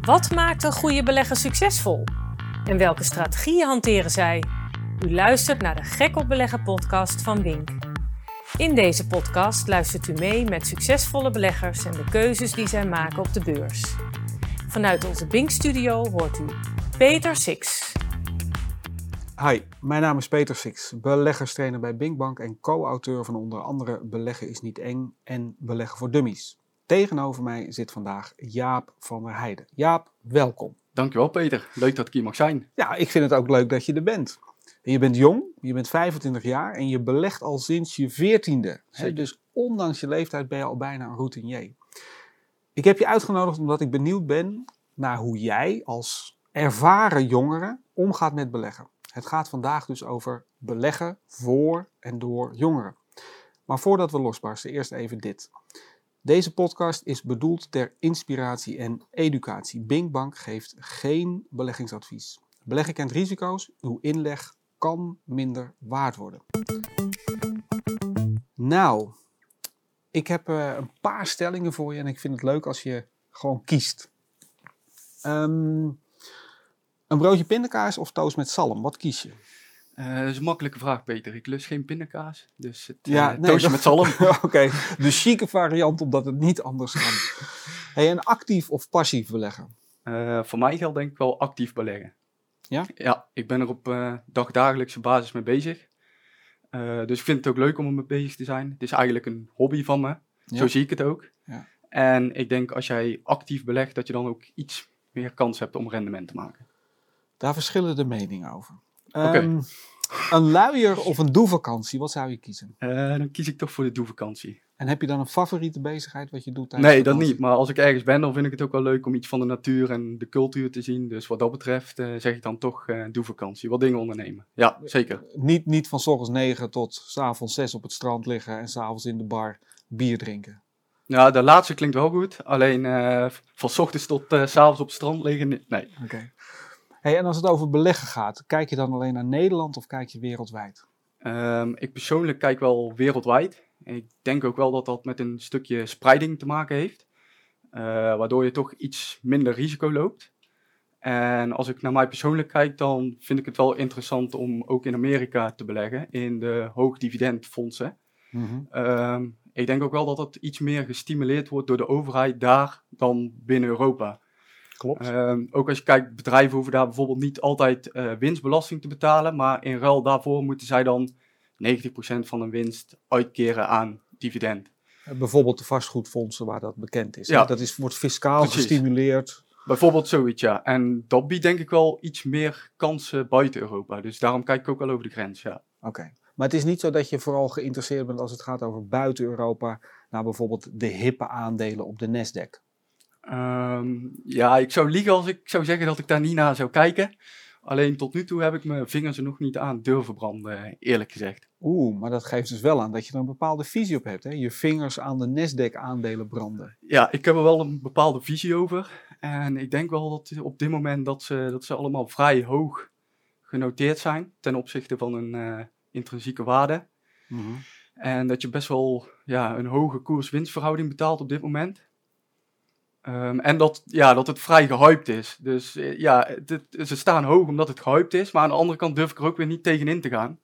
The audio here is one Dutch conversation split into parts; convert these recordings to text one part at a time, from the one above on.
Wat maakt een goede belegger succesvol? En welke strategieën hanteren zij? U luistert naar de Gek op Beleggen podcast van Wink. In deze podcast luistert u mee met succesvolle beleggers en de keuzes die zij maken op de beurs. Vanuit onze Bink-studio hoort u Peter Six. Hi, mijn naam is Peter Six, beleggerstrainer bij Binkbank en co-auteur van onder andere Beleggen is niet eng en Beleggen voor Dummies. Tegenover mij zit vandaag Jaap van der Heijden. Jaap, welkom. Dankjewel Peter, leuk dat ik hier mag zijn. Ja, ik vind het ook leuk dat je er bent. je bent jong, je bent 25 jaar en je belegt al sinds je 14e. Hè? Dus ondanks je leeftijd ben je al bijna een routinier. Ik heb je uitgenodigd omdat ik benieuwd ben naar hoe jij als ervaren jongere omgaat met beleggen. Het gaat vandaag dus over beleggen voor en door jongeren. Maar voordat we losbarsten, eerst even dit. Deze podcast is bedoeld ter inspiratie en educatie. Binkbank geeft geen beleggingsadvies. Beleggen kent risico's. Uw inleg kan minder waard worden. Nou, ik heb uh, een paar stellingen voor je en ik vind het leuk als je gewoon kiest. Um, een broodje pindakaas of toast met zalm? Wat kies je? Uh, dat is een makkelijke vraag, Peter. Ik lust geen pindakaas, dus het ja, uh, toastje met zalm. Oké, de chique variant omdat het niet anders kan. hey, een actief of passief beleggen? Uh, voor mij geldt denk ik wel actief beleggen. Ja? Ja, ik ben er op dagdagelijkse basis mee bezig. dus ik vind het ook leuk om ermee bezig te zijn. Het is eigenlijk een hobby van me. Zo zie ik het ook. Ja. En ik denk als jij actief belegt, dat je dan ook iets meer kans hebt om rendement te maken. Daar verschillen de meningen over. Um, een luier of een doevakantie, wat zou je kiezen? Uh, dan kies ik toch voor de doevakantie. En heb je dan een favoriete bezigheid wat je doet tijdens Nee, dat niet. Maar als ik ergens ben, dan vind ik het ook wel leuk om iets van de natuur en de cultuur te zien. Dus wat dat betreft uh, zeg ik dan toch uh, doevakantie. Wat dingen ondernemen. Ja, zeker. Niet, niet van s ochtends 9 tot s avonds 6 op het strand liggen en s'avonds in de bar bier drinken. Ja, de laatste klinkt wel goed. Alleen van s ochtends tot s s'avonds op het strand liggen, nee. Oké. Hey, en als het over beleggen gaat, kijk je dan alleen naar Nederland of kijk je wereldwijd? Um, ik persoonlijk kijk wel wereldwijd. ik denk ook wel dat dat met een stukje spreiding te maken heeft. Uh, waardoor je toch iets minder risico loopt. En als ik naar mij persoonlijk kijk, dan vind ik het wel interessant om ook in Amerika te beleggen in de hoogdividendfondsen. Mm -hmm. ik denk ook wel dat het iets meer gestimuleerd wordt door de overheid daar dan binnen Europa. Klopt. Ehm, ook als je kijkt, bedrijven hoeven daar bijvoorbeeld niet altijd uh, winstbelasting te betalen, maar in ruil daarvoor moeten zij dan 90% van hun winst uitkeren aan dividend. Eh, bijvoorbeeld de vastgoedfondsen waar dat bekend is. Ja. Dat is, wordt fiscaal gestimuleerd. Bijvoorbeeld zoiets, ja. En dat biedt denk ik wel iets meer kansen buiten Europa. Dus daarom kijk ik ook wel over de grens, ja. Oké. Maar het is niet zo dat je vooral geïnteresseerd bent als het gaat over buiten Europa, naar bijvoorbeeld de hippe aandelen op de Nasdaq. Um, ja, ik zou liegen als ik zou zeggen dat ik daar niet naar zou kijken. Alleen tot nu toe heb ik mijn vingers er nog niet aan durven branden, eerlijk gezegd. Oeh, maar dat geeft dus wel aan dat je er een bepaalde visie op hebt. Hè? Je vingers aan de Nasdaq-aandelen branden. Ja, ik heb er wel een bepaalde visie over. En ik denk wel dat op dit moment dat ze, dat ze allemaal vrij hoog genoteerd zijn ten opzichte van hun uh, intrinsieke waarde. Mm -hmm. En dat je best wel ja, een hoge koers-winstverhouding betaalt op dit moment. Um, en dat, ja, dat het vrij gehyped is. Dus eh, ja, ze staan hoog omdat het gehyped is. Maar aan de andere kant durf ik er ook weer niet tegenin te gaan.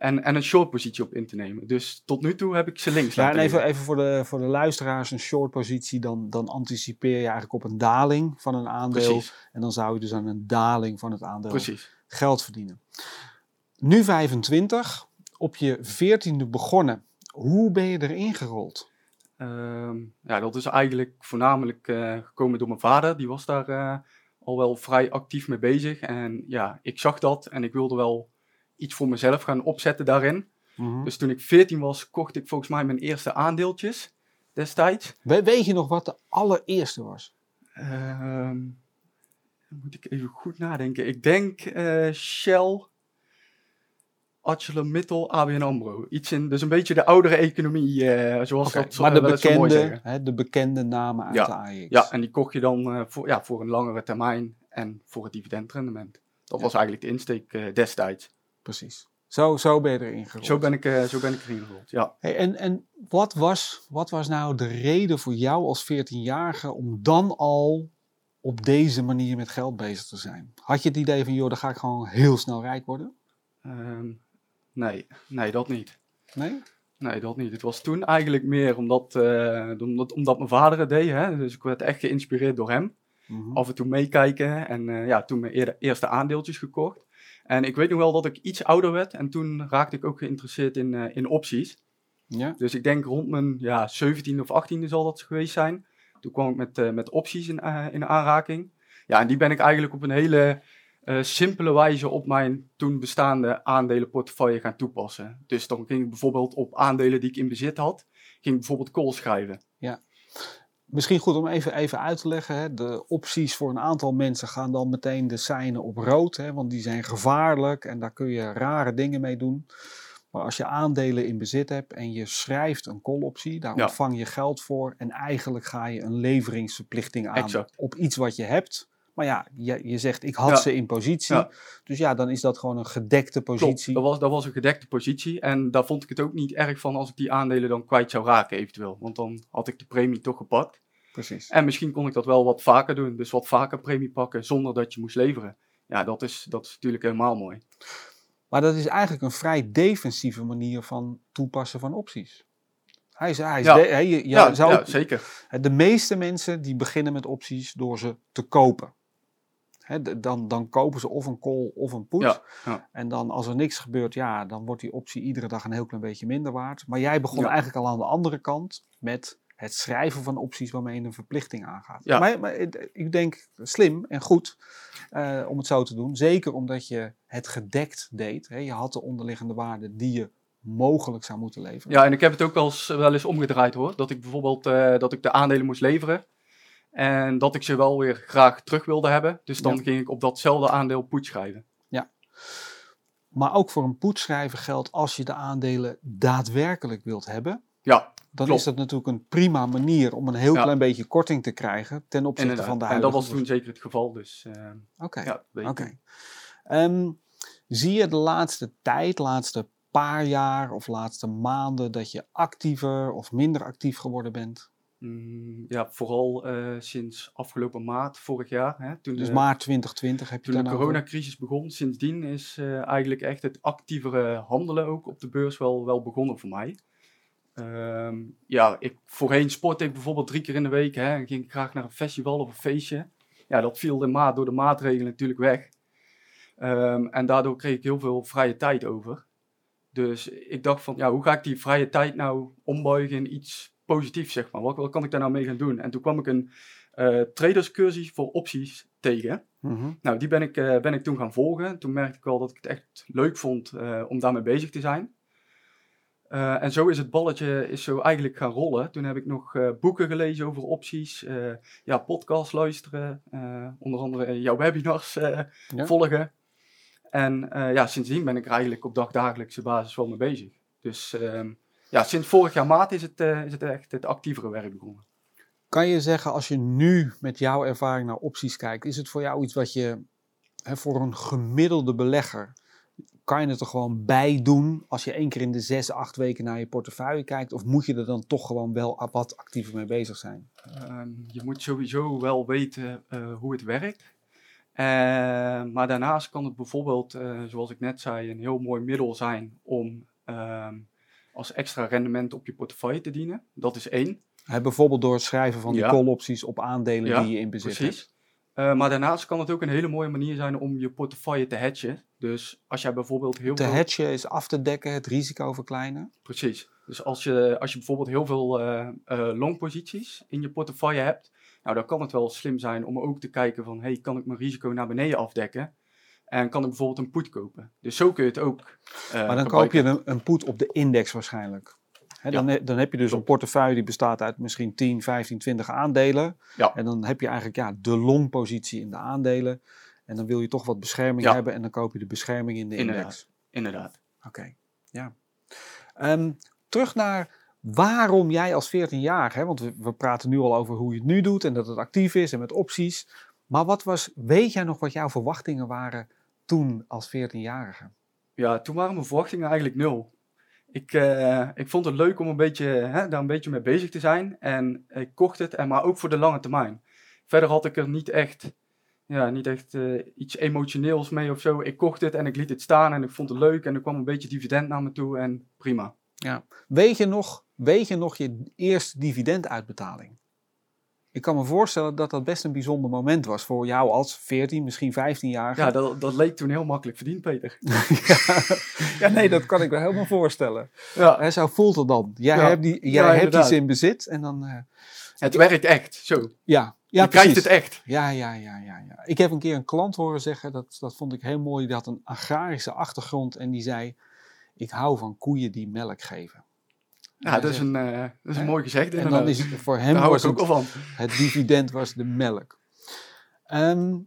En, en een short positie op in te nemen. Dus tot nu toe heb ik ze links Ja, en even, even voor, de, voor de luisteraars, een short positie, dan, dan anticipeer je eigenlijk op een daling van een aandeel. Precies. En dan zou je dus aan een daling van het aandeel Precies. geld verdienen. Nu 25, op je 14e begonnen. Hoe ben je erin gerold? Ehm, ja, dat is eigenlijk voornamelijk uh, gekomen door mijn vader. Die was daar uh, al wel vrij actief mee bezig. En ja, ik zag dat en ik wilde wel iets voor mezelf gaan opzetten daarin. Mm Dus toen ik 14 was, kocht ik volgens mij mijn eerste aandeeltjes destijds. We, weet je nog wat de allereerste was? Uh, moet ik even goed nadenken. Ik denk uh, Shell ArcelorMittal, ABN AMRO. Iets in, dus een beetje de oudere economie, uh, zoals okay, dat Maar de bekende, hè, de bekende namen uit de AX. Ja, en die kocht je dan uh, voor, ja, voor een langere termijn en voor het dividendrendement. Dat ja. was eigenlijk de insteek uh, destijds. Precies. Zo, zo ben je erin gerold. Zo ben ik, zo ben ik erin gerold, ja. Hey, en en wat, was, wat was nou de reden voor jou als 14-jarige om dan al op deze manier met geld bezig te zijn? Had je het idee van, joh, dan ga ik gewoon heel snel rijk worden? Ehm, nee, nee, dat niet. Nee? Nee, dat niet. Het was toen eigenlijk meer omdat, uh, omdat, omdat mijn vader het deed. Hè? Dus ik werd echt geïnspireerd door hem. Mhm. Af en toe meekijken en uh, ja, toen mijn eerste aandeeltjes gekocht. En ik weet nog wel dat ik iets ouder werd en toen raakte ik ook geïnteresseerd in, uh, in opties. Ja. Dus ik denk rond mijn ja, 17 of 18e zal dat geweest zijn. Toen kwam ik met, met opties in, in aanraking. Ja, en die ben ik eigenlijk op een hele uh, simpele wijze op mijn toen bestaande aandelenportefeuille gaan toepassen. Dus dan ging ik bijvoorbeeld op aandelen die ik in bezit had, ging ik bijvoorbeeld call schrijven. Ja. Misschien goed om even, even uit te leggen. Hè. De opties voor een aantal mensen gaan dan meteen de seinen op rood. Hè, want die zijn gevaarlijk en daar kun je rare dingen mee doen. Maar als je aandelen in bezit hebt en je schrijft een call-optie, daar ontvang je geld voor. En eigenlijk ga je een leveringsverplichting aan op iets wat je hebt. Maar ja, je, je zegt ik had ze in positie. Dus ja, dan is dat gewoon een gedekte positie. dat was, dat was een gedekte positie. En daar vond ik het ook niet erg van als ik die aandelen dan kwijt zou raken eventueel. Want dan had ik de premie toch gepakt. Precies. En misschien kon ik dat wel wat vaker doen. Dus wat vaker premie pakken zonder dat je moest leveren. Ja, dat is, dat is natuurlijk helemaal mooi. Maar dat is eigenlijk een vrij defensieve manier van toepassen van opties. Hij is, hij is ja. ja, zou, ja, zeker. De meeste mensen die beginnen met opties door ze te kopen dan, dan kopen ze of een call of een put. Ja, ja. En dan als er niks gebeurt, ja, dan wordt die optie iedere dag een heel klein beetje minder waard. Maar jij begon eigenlijk al aan de andere kant met het schrijven van opties waarmee je een verplichting aangaat. Ja. Maar, maar, ik denk slim en goed uh, om het zo te doen. Zeker omdat je het gedekt deed. Je had de onderliggende waarde die je mogelijk zou moeten leveren. Ja, en ik heb het ook wel eens, wel eens omgedraaid hoor. Dat ik bijvoorbeeld uh, dat ik de aandelen moest leveren. En dat ik ze wel weer graag terug wilde hebben. Dus dan ging ik op datzelfde aandeel put schrijven. Ja. Maar ook voor een put schrijven geldt als je de aandelen daadwerkelijk wilt hebben. Ja. Dan is dat natuurlijk een prima manier om een heel klein beetje korting te krijgen ten opzichte van de huidige. En dat was toen zeker het geval. Dus, uh, Oké. Ja, Oké. Ehm, zie je de laatste tijd, laatste paar jaar of laatste maanden dat je actiever of minder actief geworden bent? Mm, ja, vooral uh, sinds afgelopen maart vorig jaar. Hè, toen dus maart 2020 heb je Toen de coronacrisis begon, sindsdien is uh, eigenlijk echt het actievere handelen ook op de beurs wel, wel begonnen voor mij. Uh, ja, ik, voorheen sportte ik bijvoorbeeld drie keer in de week hè, en ging ik graag naar een festival of een feestje. Ja, dat viel de maat door de maatregelen natuurlijk weg. Um, en daardoor kreeg ik heel veel vrije tijd over. Dus ik dacht van, ja, hoe ga ik die vrije tijd nou ombuigen in iets positief, zeg maar. Wat, wat, kan ik daar nou mee gaan doen? En toen kwam ik een uh, traderscursus voor opties tegen. Mhm. Nou, die ben ik, uh, ben ik toen gaan volgen. Toen merkte ik wel dat ik het echt leuk vond uh, om daarmee bezig te zijn. en zo is het balletje is zo eigenlijk gaan rollen. Toen heb ik nog boeken gelezen over opties, ja, podcasts luisteren, onder andere jouw webinars volgen. En ja, sindsdien ben ik er eigenlijk op dagdagelijkse basis wel mee bezig. Dus ehm, ja, sinds vorig jaar maart is het, uh, is het echt het actievere werk begonnen. Kan je zeggen, als je nu met jouw ervaring naar opties kijkt, is het voor jou iets wat je hè, voor een gemiddelde belegger, kan je het er gewoon bij doen als je één keer in de zes, acht weken naar je portefeuille kijkt? Of moet je er dan toch gewoon wel wat actiever mee bezig zijn? Uh, je moet sowieso wel weten uh, hoe het werkt. Uh, maar daarnaast kan het bijvoorbeeld, zoals ik net zei, een heel mooi middel zijn om ehm, als extra rendement op je portefeuille te dienen. Dat is één. bijvoorbeeld door het schrijven van die call-opties op aandelen die je in bezit precies. hebt. Uh, maar daarnaast kan het ook een hele mooie manier zijn om je portefeuille te hedgen. Dus als jij bijvoorbeeld heel te veel... Te hedgen is af te dekken, het risico verkleinen. Precies. Dus als je, als je bijvoorbeeld heel veel uh, uh, longposities in je portefeuille hebt, nou dan kan het wel slim zijn om ook te kijken van, hey, kan ik mijn risico naar beneden afdekken? En kan ik bijvoorbeeld een put kopen. Dus zo kun je het ook. Uh, maar dan koop je een, een put op de index waarschijnlijk. dan, dan heb je dus een portefeuille die bestaat uit misschien 10, 15, 20 aandelen. Ja. En dan heb je eigenlijk ja, de longpositie in de aandelen. En dan wil je toch wat bescherming hebben en dan koop je de bescherming in de index. Inderdaad. Oké, ja. Um, terug naar waarom jij als 14-jarige, want we, we, praten nu al over hoe je het nu doet en dat het actief is en met opties. Maar wat was, weet jij nog wat jouw verwachtingen waren toen als 14-jarige? Ja, toen waren mijn verwachtingen eigenlijk nul. Ik, uh, ik vond het leuk om een beetje, hè, daar een beetje mee bezig te zijn. En ik kocht het, en maar ook voor de lange termijn. verder had ik er niet echt, ja, niet echt eh, iets emotioneels mee of zo. Ik kocht het en ik liet het staan en ik vond het leuk en er kwam een beetje dividend naar me toe en prima. Ja. Weet, je nog, weet je nog je eerste dividenduitbetaling? Ik kan me voorstellen dat dat best een bijzonder moment was voor jou als 14, misschien 15 jaar. Ja, dat, dat leek toen heel makkelijk verdiend, Peter. ja. nee, dat kan ik me helemaal voorstellen. Ja. Hè, zo voelt het dan. Jij Ja. hebt, die, jij hebt iets in bezit en dan... eh, Het werkt echt, zo. ja, ja je krijgt precies. het echt. Ja, ja, ja, ja, ja. Ik heb een keer een klant horen zeggen, dat, dat vond ik heel mooi, die had een agrarische achtergrond en die zei, ik hou van koeien die melk geven. Ja, dat is een, eh, dat is een Hè? mooi gezegd En dan is het voor hem Daar was ik ook het, het dividend was de melk. Ehm,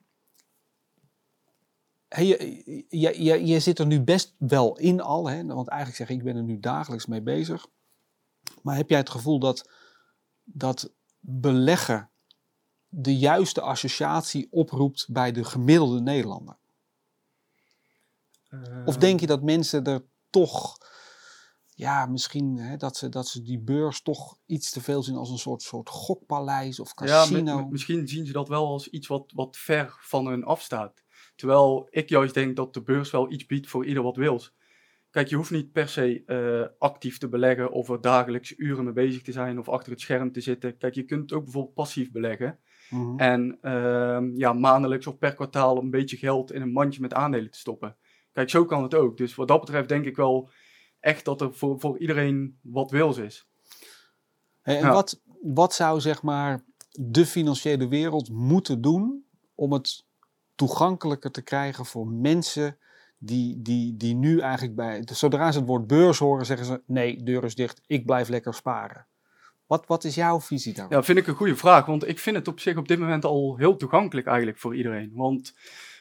hey, je, je, je, je zit er nu best wel in al, hè? want eigenlijk zeg ik, ik ben er nu dagelijks mee bezig. Maar heb jij het gevoel dat, dat beleggen de juiste associatie oproept bij de gemiddelde Nederlander? Of denk je dat mensen er toch, ja, misschien hè, dat, ze, dat ze die beurs toch iets te veel zien als een soort, soort gokpaleis of Ja, casino? mi- misschien zien ze dat wel als iets wat, wat ver van hun afstaat. Terwijl ik juist denk dat de beurs wel iets biedt voor ieder wat wils. Kijk, je hoeft niet per se eh, actief te beleggen of er dagelijks uren mee bezig te zijn of achter het scherm te zitten. Kijk, je kunt ook bijvoorbeeld passief beleggen. Mhm. En ehm, ja, maandelijks of per kwartaal een beetje geld in een mandje met aandelen te stoppen. Kijk, zo kan het ook. Dus wat dat betreft denk ik wel echt dat er voor, voor iedereen wat wils is. Hey, en Ja. wat, wat zou zeg maar de financiële wereld moeten doen om het toegankelijker te krijgen voor mensen die, die, die nu eigenlijk bij, zodra ze het woord beurs horen, zeggen ze nee, deur is dicht, ik blijf lekker sparen. Wat, wat is jouw visie daarop? Ja, vind ik een goede vraag. Want ik vind het op zich op dit moment al heel toegankelijk eigenlijk voor iedereen. Want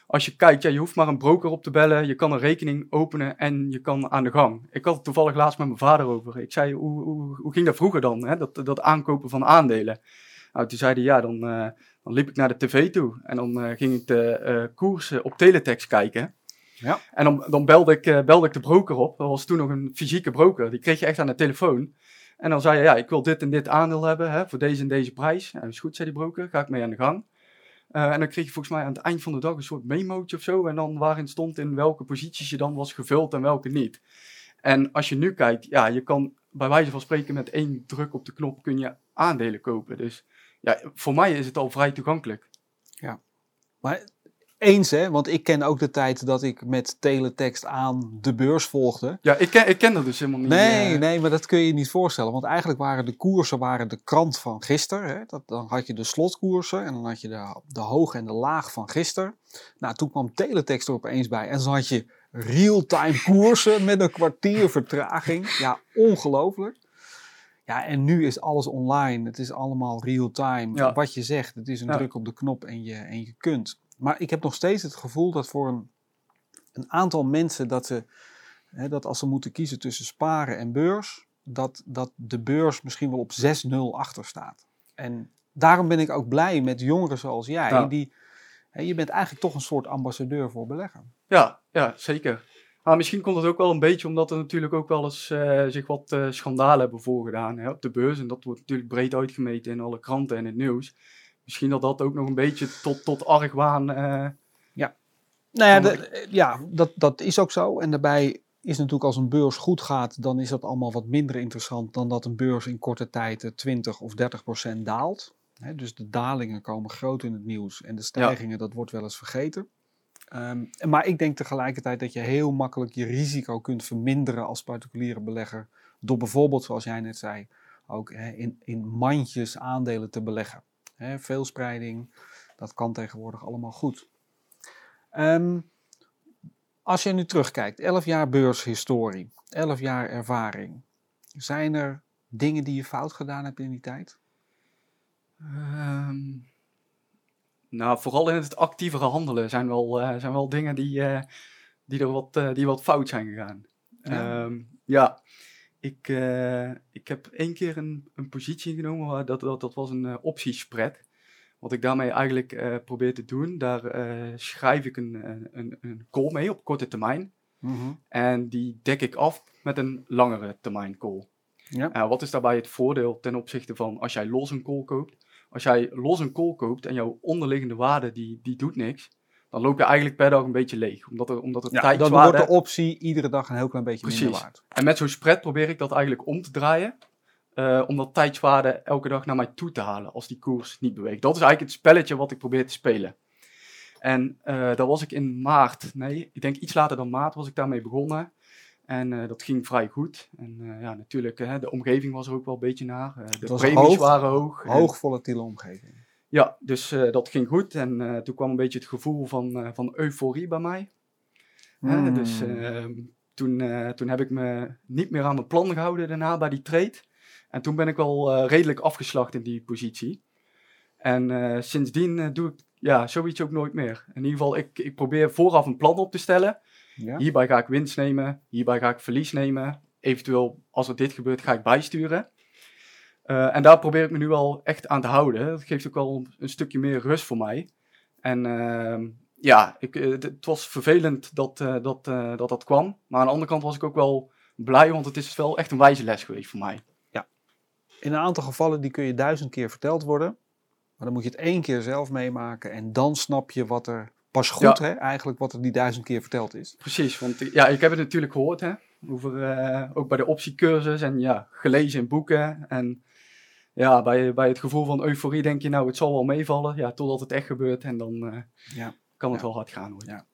als je kijkt, ja, je hoeft maar een broker op te bellen. Je kan een rekening openen en je kan aan de gang. Ik had het toevallig laatst met mijn vader over. Ik zei, hoe, hoe, hoe ging dat vroeger dan? Hè? Dat, dat aankopen van aandelen. Nou, toen zei hij, ja, dan, eh, dan liep ik naar de tv toe. En dan eh, ging ik de eh, koersen op teletext kijken. Ja. En dan, dan belde, ik, belde ik de broker op. Dat was toen nog een fysieke broker. Die kreeg je echt aan de telefoon. En dan zei je, ja, ik wil dit en dit aandeel hebben hè, voor deze en deze prijs. Ja, is goed, zei die broker. Ga ik mee aan de gang. Eh, en dan kreeg je volgens mij aan het eind van de dag een soort memootje of zo. En dan waarin stond in welke posities je dan was gevuld en welke niet. En als je nu kijkt, ja, je kan bij wijze van spreken met één druk op de knop kun je aandelen kopen. Dus ja, voor mij is het al vrij toegankelijk. Maar eens hè, want ik ken ook de tijd dat ik met teletext aan de beurs volgde. Ja, ik ken, ik ken dat dus helemaal niet. Nee, eh. nee, maar dat kun je je niet voorstellen. Want eigenlijk waren de koersen waren de krant van gisteren. Hè? Dat, dan had je de slotkoersen en dan had je de, de hoog en de laag van gisteren. Nou, toen kwam teletext er opeens bij. En dan had je real-time koersen met een kwartier vertraging. Ja, ongelooflijk. Ja, en nu is alles online. Het is allemaal real-time. Ja. Wat je zegt, het is een Ja. druk op de knop en je, en je kunt. Maar ik heb nog steeds het gevoel dat voor een, een aantal mensen dat ze Hè, dat als ze moeten kiezen tussen sparen en beurs, dat, dat de beurs misschien wel op 6-0 achter staat. En daarom ben ik ook blij met jongeren zoals jij. Ja. Die, hè, je bent eigenlijk toch een soort ambassadeur voor beleggen. Ja, ja, zeker. Maar misschien komt het ook wel een beetje omdat er natuurlijk ook wel eens eh, zich wat eh, schandalen hebben voorgedaan hè, op de beurs. En dat wordt natuurlijk breed uitgemeten in alle kranten en het nieuws. Misschien dat dat ook nog een beetje tot, tot argwaan... eh, Nou ja, Kan de- ja dat, dat is ook zo. En daarbij is natuurlijk als een beurs goed gaat, dan is dat allemaal wat minder interessant dan dat een beurs in korte tijd eh, 20 of 30 procent daalt. Dus de dalingen komen groot in het nieuws en de stijgingen, dat wordt wel eens vergeten. Ehm, maar ik denk tegelijkertijd dat je heel makkelijk je risico kunt verminderen als particuliere belegger. Door bijvoorbeeld, zoals jij net zei, ook in, in mandjes aandelen te beleggen. Hè, veelspreiding, dat kan tegenwoordig allemaal goed. Ehm, als je nu terugkijkt, 11 jaar beurshistorie, 11 jaar ervaring. Zijn er dingen die je fout gedaan hebt in die tijd? Ehm, nou, vooral in het actievere handelen zijn wel, eh, zijn wel dingen die, eh, die er wat, eh, die wat fout zijn gegaan. Ja. Ja, ja ik, eh, ik heb één keer een, een positie genomen, waar dat, dat, dat was een eh, optiespread. Wat ik daarmee eigenlijk eh, probeer te doen, daar schrijf ik een, een, een, call mee op korte termijn. En die dek ik af met een langere termijn call. Ja. Uh, wat is daarbij het voordeel ten opzichte van als jij los een call koopt? als jij los een call koopt en jouw onderliggende waarde die, die doet niks, dan loop je eigenlijk per dag een beetje leeg. Omdat er, omdat er ja, dan wordt de optie iedere dag een heel klein beetje minder Precies. waard. En met zo'n spread probeer ik dat eigenlijk om te draaien. eh, om dat tijdswaarde elke dag naar mij toe te halen als die koers niet beweegt. Dat is eigenlijk het spelletje wat ik probeer te spelen. En eh daar was ik in maart, nee, ik denk iets later dan maart was ik daarmee begonnen. En eh, dat ging vrij goed. En ja, natuurlijk, de omgeving was er ook wel een beetje naar. De premies hoog- waren hoog. Hoog volatiele omgeving. Ja, dus eh, dat ging goed. En eh, toen kwam een beetje het gevoel van, eh, van euforie bij mij. Hmm. Dus ehm, toen, toen heb ik me niet meer aan mijn plan gehouden daarna bij die trade. En toen ben ik wel redelijk afgeslacht in die positie. En sindsdien doe ik ja, zoiets ook nooit meer. In ieder geval, ik, ik probeer vooraf een plan op te stellen. Ja? Hierbij ga ik winst nemen, hierbij ga ik verlies nemen. Eventueel, als er dit gebeurt, ga ik bijsturen. Eh, en daar probeer ik me nu wel echt aan te houden. Dat geeft ook wel een stukje meer rust voor mij. En ehm, ja, ik, eh, het was vervelend dat, eh, dat, dat dat kwam. Maar aan de andere kant was ik ook wel blij, want het is wel echt een wijze les geweest voor mij. In een aantal gevallen die kun je duizend keer verteld worden. Maar dan moet je het één keer zelf meemaken. En dan snap je wat er pas goed, hè, eigenlijk wat er die duizend keer verteld is. Precies, want ja, ik heb het natuurlijk gehoord, hè, over, ook bij de optiecursus en ja, gelezen in boeken. En ja, bij, bij het gevoel van euforie denk je, nou, het zal wel meevallen, ja, totdat het echt gebeurt en dan eh, Ja. kan het Ja. wel hard gaan hoor. Ja.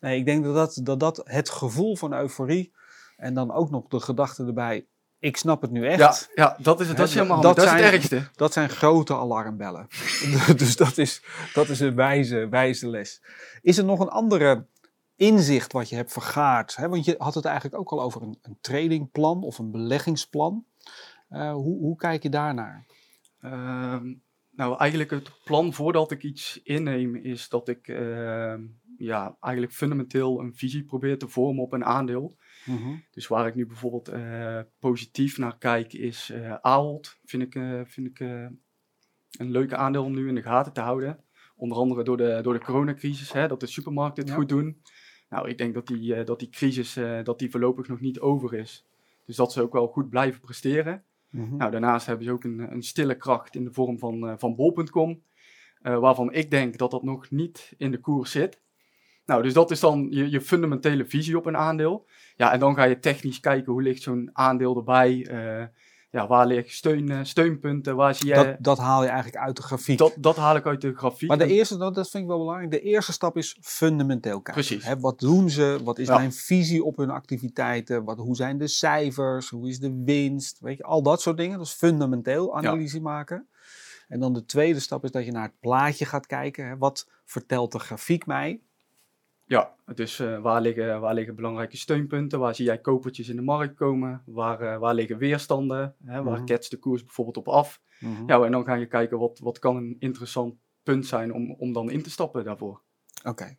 Nee, ik denk dat dat, dat dat het gevoel van euforie en dan ook nog de gedachte erbij, ik snap het nu echt. Ja, ja, dat is het, dat is helemaal dat dat, is het zijn- ergste. Dat zijn grote alarmbellen. dus dat is, dat is een wijze, wijze les. Is er nog een andere inzicht wat je hebt vergaard? Hè? Want je had het eigenlijk ook al over een, een tradingplan of een beleggingsplan. Eh, hoe, hoe kijk je daarnaar? Ehm, nou, eigenlijk het plan voordat ik iets inneem is dat ik ehm, ja, eigenlijk fundamenteel een visie probeer te vormen op een aandeel. Dus waar ik nu bijvoorbeeld eh, positief naar kijk is eh Ahold. Vind ik, vind ik een leuke aandeel om nu in de gaten te houden. Onder andere door de, door de coronacrisis, hè, dat de supermarkten het Ja. goed doen. Nou, ik denk dat die, dat die crisis dat die voorlopig nog niet over is. Dus dat ze ook wel goed blijven presteren. Mhm. Nou, daarnaast hebben ze ook een, een stille kracht in de vorm van, eh, van bol.com. eh, waarvan ik denk dat dat nog niet in de koers zit. Nou, dus dat is dan je, je fundamentele visie op een aandeel. Ja, en dan ga je technisch kijken hoe ligt zo'n aandeel erbij. eh, ja, waar liggen steun, eh, steunpunten, waar zie je... dat, dat haal je eigenlijk uit de grafiek. Dat, dat haal ik uit de grafiek. Maar de eerste, dat, dat vind ik wel belangrijk. De eerste stap is fundamenteel kijken. Precies. Wat doen ze? Wat is Ja. mijn visie op hun activiteiten? Wat, hoe zijn de cijfers? Hoe is de winst? Weet je, al dat soort dingen. Dat is fundamenteel analyse maken. En dan de tweede stap is dat je naar het plaatje gaat kijken. Wat vertelt de grafiek mij? Ja, dus waar, liggen, waar liggen belangrijke steunpunten? Waar zie jij kopertjes in de markt komen? Waar, eh, waar liggen weerstanden? Hè? Waar Mhm. ketst de koers bijvoorbeeld op af? Ja, en dan ga je kijken wat, wat kan een interessant punt zijn om, om dan in te stappen daarvoor. Oké.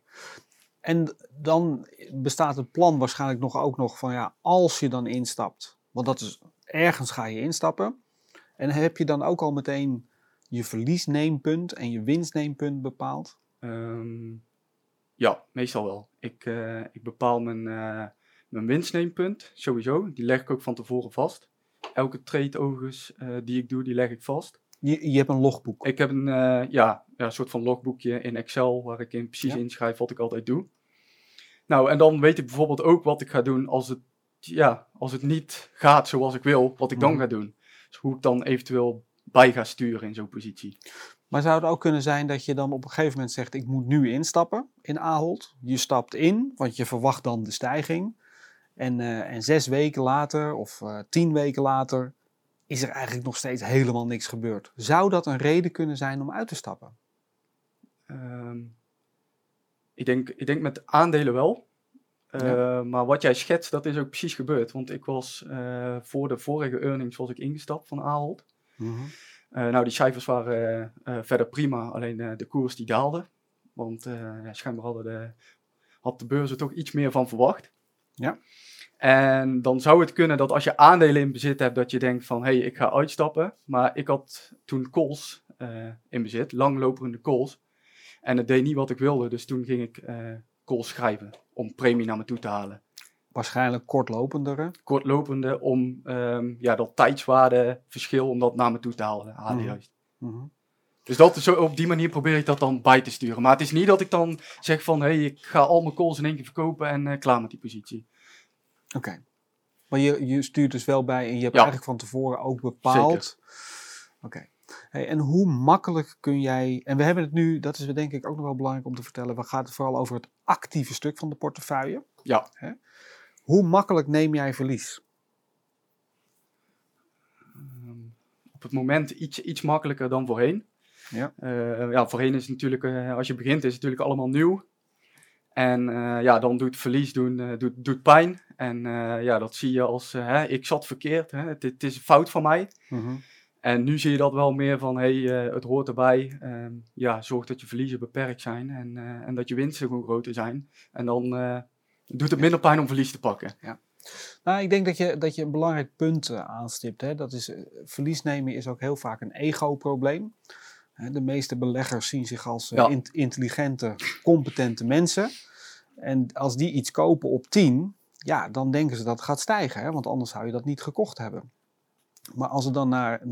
En dan bestaat het plan waarschijnlijk nog ook nog van ja, als je dan instapt, want dat is ergens ga je instappen. En heb je dan ook al meteen je verliesneempunt en je winstneempunt bepaald? Ehm, ja, meestal wel. Ik, eh, ik bepaal mijn, eh, mijn winstneempunt sowieso. Die leg ik ook van tevoren vast. Elke trade overigens eh, die ik doe, die leg ik vast. Je, je hebt een logboek. Ik heb een ja, ja, soort van logboekje in Excel waar ik in precies Ja. inschrijf wat ik altijd doe. Nou, en dan weet ik bijvoorbeeld ook wat ik ga doen als het, ja, als het niet gaat zoals ik wil, wat ik dan Mhm. ga doen. Dus hoe ik dan eventueel bij ga sturen in zo'n positie. Maar zou het ook kunnen zijn dat je dan op een gegeven moment zegt: Ik moet nu instappen in Ahold? Je stapt in, want je verwacht dan de stijging. En, eh, en zes weken later of eh, tien weken later is er eigenlijk nog steeds helemaal niks gebeurd. Zou dat een reden kunnen zijn om uit te stappen? Ehm, ik, denk, ik denk met aandelen wel. Eh, Maar wat jij schetst, dat is ook precies gebeurd. Want ik was voor de vorige earnings was ik ingestapt van Ahold. Eh, nou, die cijfers waren eh, eh, verder prima, alleen eh, de koers die daalde. Want eh, ja, schijnbaar hadden de, had de beurs er toch iets meer van verwacht. Ja. En dan zou het kunnen dat als je aandelen in bezit hebt, dat je denkt van, hé, hey, ik ga uitstappen. Maar ik had toen calls eh, in bezit, langlopende calls. En het deed niet wat ik wilde, dus toen ging ik eh calls schrijven om premie naar me toe te halen. Waarschijnlijk kortlopendere. Kortlopende om ehm, ja, dat tijdswaardeverschil, om dat naar me toe te halen. halen Mhm. Mhm. Dus dat, zo, op die manier probeer ik dat dan bij te sturen. Maar het is niet dat ik dan zeg van, hé, hey, ik ga al mijn calls in één keer verkopen en uh, klaar met die positie. Oké. Maar je, je stuurt dus wel bij en je hebt eigenlijk van tevoren ook bepaald... Oké. Hey, en hoe makkelijk kun jij, en we hebben het nu, dat is denk ik ook nog wel belangrijk om te vertellen, we gaan het vooral over het actieve stuk van de portefeuille. Ja. Hè? Hoe makkelijk neem jij verlies? Um, op het moment iets, iets makkelijker dan voorheen. Ja. Uh, ja, voorheen is het natuurlijk, uh, als je begint, is het natuurlijk allemaal nieuw. En uh, ja, dan doet verlies doen, doet, doet pijn. En ja, dat zie je als, hè, ik zat verkeerd, hè, het, het, is een fout van mij. -hmm. En nu zie je dat wel meer van, hey, het hoort erbij. Uh, ja, zorg dat je verliezen beperkt zijn en, en dat je winsten gewoon groter zijn. En dan doet het minder pijn om verlies te pakken. Ja. Nou, ik denk dat je, dat je een belangrijk punt aanstipt. Hè? Dat is, verlies nemen is ook heel vaak een ego-probleem. De meeste beleggers zien zich als ja. in, intelligente, competente mensen. En als die iets kopen op 10, ja, dan denken ze dat het gaat stijgen. Hè? Want anders zou je dat niet gekocht hebben. Maar als het dan naar 9,5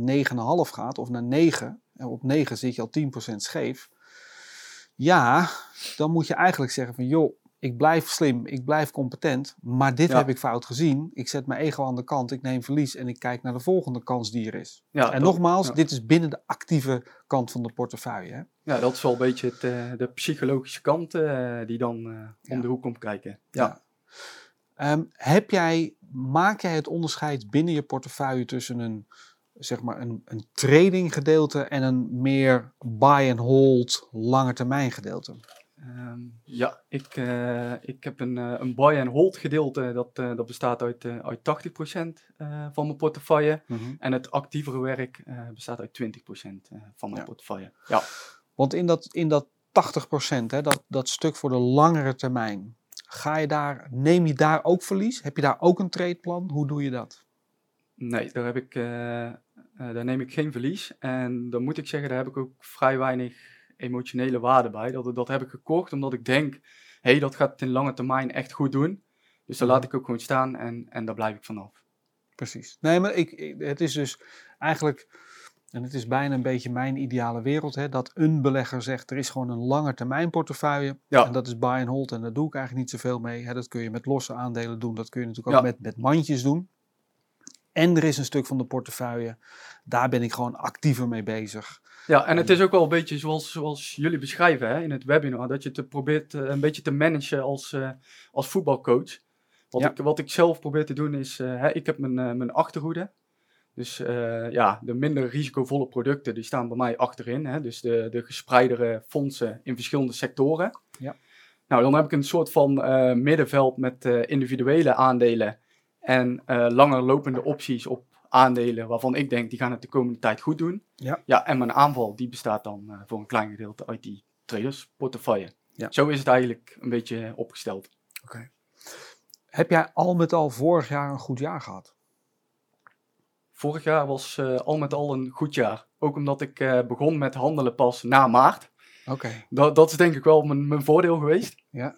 gaat of naar 9, en op 9 zit je al 10% scheef. Ja, dan moet je eigenlijk zeggen van joh, ik blijf slim, ik blijf competent, maar dit Ja. heb ik fout gezien. Ik zet mijn ego aan de kant, ik neem verlies en ik kijk naar de volgende kans die er is. Ja, en dat- nogmaals, ja. dit is binnen de actieve kant van de portefeuille. Hè? Ja, dat is wel een beetje het, eh, de psychologische kant eh, die dan eh, om de hoek komt kijken. Ja. Ehm, heb jij, maak jij het onderscheid binnen je portefeuille tussen een, zeg maar een, een trading gedeelte en een meer buy and hold lange termijn gedeelte? Ehm, ja, ik, eh, ik heb een, eh, een buy and hold gedeelte, dat, eh, dat bestaat uit, uit 80% eh, van mijn portefeuille. En het actievere werk bestaat uit 20% eh, van mijn Ja. portefeuille. Ja. Want in dat, in dat 80%, hè, dat, dat stuk voor de langere termijn, ga je daar, neem je daar ook verlies? Heb je daar ook een tradeplan? Hoe doe je dat? Nee, daar, heb ik, daar neem ik geen verlies. En dan moet ik zeggen, daar heb ik ook vrij weinig emotionele waarde bij. Dat, dat heb ik gekocht omdat ik denk, hé, hey, dat gaat het in lange termijn echt goed doen. Dus daar Mhm. laat ik ook gewoon staan en, en daar blijf ik vanaf. Precies. Nee, maar ik, ik- het is dus eigenlijk, en het is bijna een beetje mijn ideale wereld, hè, dat een belegger zegt, er is gewoon een lange termijn portefeuille. Ja. En dat is buy and hold en daar doe ik eigenlijk niet zoveel mee. Hè, dat kun je met losse aandelen doen, dat kun je natuurlijk ook Ja. met, met mandjes doen. En er is een stuk van de portefeuille, daar ben ik gewoon actiever mee bezig. Ja, en het is ook wel een beetje zoals, zoals jullie beschrijven hè, in het webinar, dat je het probeert eh, een beetje te managen als, eh, als voetbalcoach. Wat, Ja. ik, wat ik zelf probeer te doen is, eh, hè, ik heb mijn, mijn achterhoede. Dus ja, de minder risicovolle producten die staan bij mij achterin. Hè, dus de, de gespreidere fondsen in verschillende sectoren. Ja. Nou, dan heb ik een soort van middenveld met individuele aandelen en eh, langer lopende opties op aandelen waarvan ik denk die gaan het de komende tijd goed doen. Ja. Ja, en mijn aanval die bestaat dan eh, voor een klein gedeelte uit die tradersportefeuille. Ja. Zo is het eigenlijk een beetje opgesteld. Heb jij al met al vorig jaar een goed jaar gehad? Vorig jaar was eh, al met al een goed jaar. Ook omdat ik begon met handelen pas na maart. Oké. Dat, dat is denk ik wel mijn, mijn voordeel geweest. Ja.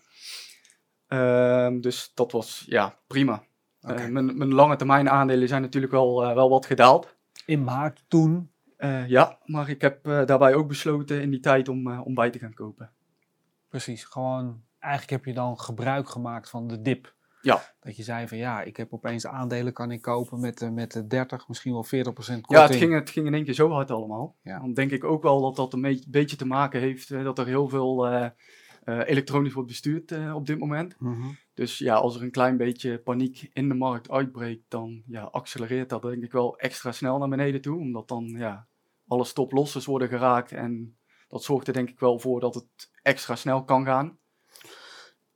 Ehm, dus dat was ja, prima. Eh, mijn, mijn lange termijn aandelen zijn natuurlijk wel, eh, wel wat gedaald. In maart toen, Eh, ja, maar ik heb daarbij ook besloten in die tijd om, om bij te gaan kopen. precies, gewoon, eigenlijk heb je dan gebruik gemaakt van de dip. Ja. Dat je zei van ja, ik heb opeens aandelen kan ik kopen met, met de 30, misschien wel 40% korting. Ja, het ging, het ging in één keer zo hard allemaal. Ja. Dan denk ik ook wel dat dat een beetje te maken heeft dat er heel veel elektronisch wordt bestuurd eh, op dit moment. Mhm. Dus ja, als er een klein beetje paniek in de markt uitbreekt, dan ja, accelereert dat denk ik wel extra snel naar beneden toe. Omdat dan ja, alle stop-losses worden geraakt en dat zorgt er denk ik wel voor dat het extra snel kan gaan.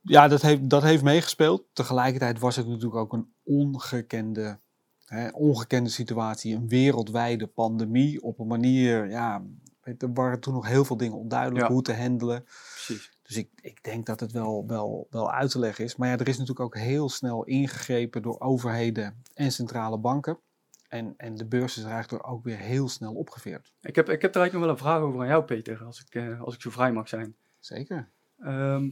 Ja, dat heeft, dat heeft meegespeeld. Tegelijkertijd was het natuurlijk ook een ongekende, hè, ongekende situatie. Een wereldwijde pandemie op een manier, ja, er waren toen nog heel veel dingen onduidelijk Ja. hoe te handelen. Precies. Dus ik, ik denk dat het wel, wel, wel uit te leggen is. Maar ja, er is natuurlijk ook heel snel ingegrepen door overheden en centrale banken. En, en de beurs is er eigenlijk ook weer heel snel opgeveerd. Ik heb, ik heb er eigenlijk nog wel een vraag over aan jou, Peter, als ik, eh, als ik zo vrij mag zijn. Zeker. Ehm,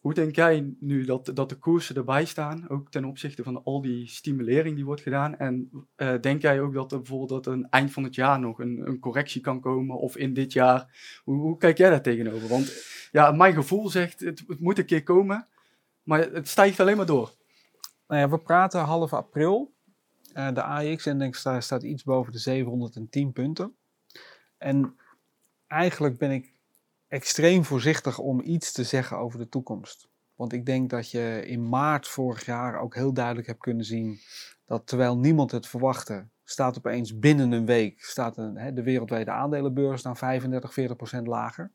hoe denk jij nu dat, dat de koersen erbij staan, ook ten opzichte van al die stimulering die wordt gedaan? En uh, denk jij ook dat er bijvoorbeeld dat een eind van het jaar nog een, een correctie kan komen, of in dit jaar? Hoe, hoe kijk jij daar tegenover? Want ja, mijn gevoel zegt, het, het moet een keer komen, maar het stijgt alleen maar door. Nou ja, we praten half april. Uh, de AX-index staat iets boven de 710 punten. En eigenlijk ben ik extreem voorzichtig om iets te zeggen over de toekomst. Want ik denk dat je in maart vorig jaar ook heel duidelijk hebt kunnen zien dat terwijl niemand het verwachtte, staat opeens binnen een week staat een, hè, de wereldwijde aandelenbeurs dan 35, 40 procent lager.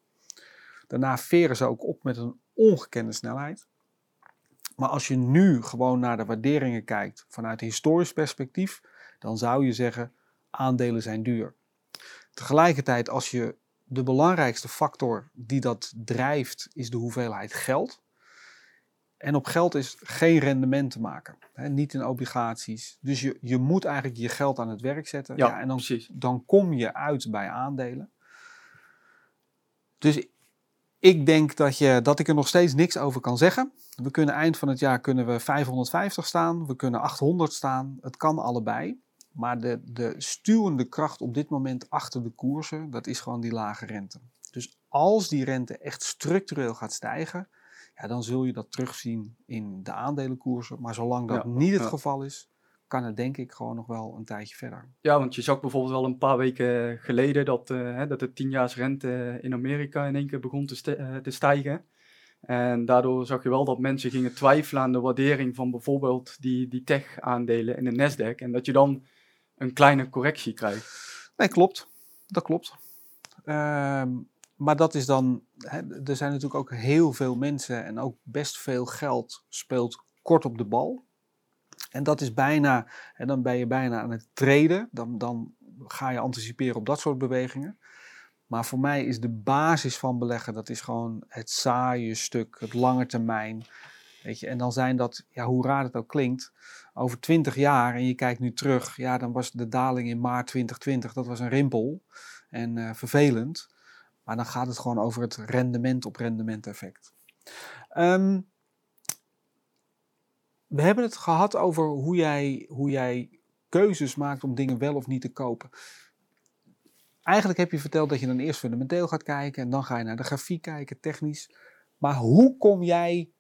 Daarna veren ze ook op met een ongekende snelheid. Maar als je nu gewoon naar de waarderingen kijkt vanuit historisch perspectief, dan zou je zeggen aandelen zijn duur. Tegelijkertijd, als je de belangrijkste factor die dat drijft, is de hoeveelheid geld. En op geld is geen rendement te maken. Hè, niet in obligaties. Dus je, je moet eigenlijk je geld aan het werk zetten. Ja, en dan, precies. dan kom je uit bij aandelen. Dus ik denk dat, je, dat ik er nog steeds niks over kan zeggen. We kunnen eind van het jaar kunnen we 550 staan, we kunnen 800 staan. Het kan allebei. Maar de, de stuwende kracht op dit moment achter de koersen, dat is gewoon die lage rente. Dus als die rente echt structureel gaat stijgen, ja, dan zul je dat terugzien in de aandelenkoersen. Maar zolang dat Ja, niet het ja. geval is, kan het denk ik gewoon nog wel een tijdje verder. Ja, want je zag bijvoorbeeld wel een paar weken geleden dat, eh, hè, dat de tienjaarsrente in Amerika in één keer begon te, st- eh, te stijgen. En daardoor zag je wel dat mensen gingen twijfelen aan de waardering van bijvoorbeeld die, die tech-aandelen in de Nasdaq. En dat je dan een kleine correctie krijgt. Nee, klopt. Dat klopt. Ehm, maar dat is dan, er zijn natuurlijk ook heel veel mensen en ook best veel geld speelt kort op de bal. En dat is bijna, en dan ben je bijna aan het treden, dan, dan ga je anticiperen op dat soort bewegingen. Maar voor mij is de basis van beleggen, dat is gewoon het saaie stuk, het lange termijn. En dan zijn dat, ja, hoe raar het ook klinkt, over 20 jaar en je kijkt nu terug, ja, dan was de daling in maart 2020, dat was een rimpel en eh, vervelend. Maar dan gaat het gewoon over het rendement op rendement effect. Ehm, we hebben het gehad over hoe jij, hoe jij keuzes maakt om dingen wel of niet te kopen. Eigenlijk heb je verteld dat je dan eerst fundamenteel gaat kijken en dan ga je naar de grafiek kijken, technisch. Maar hoe kom jij,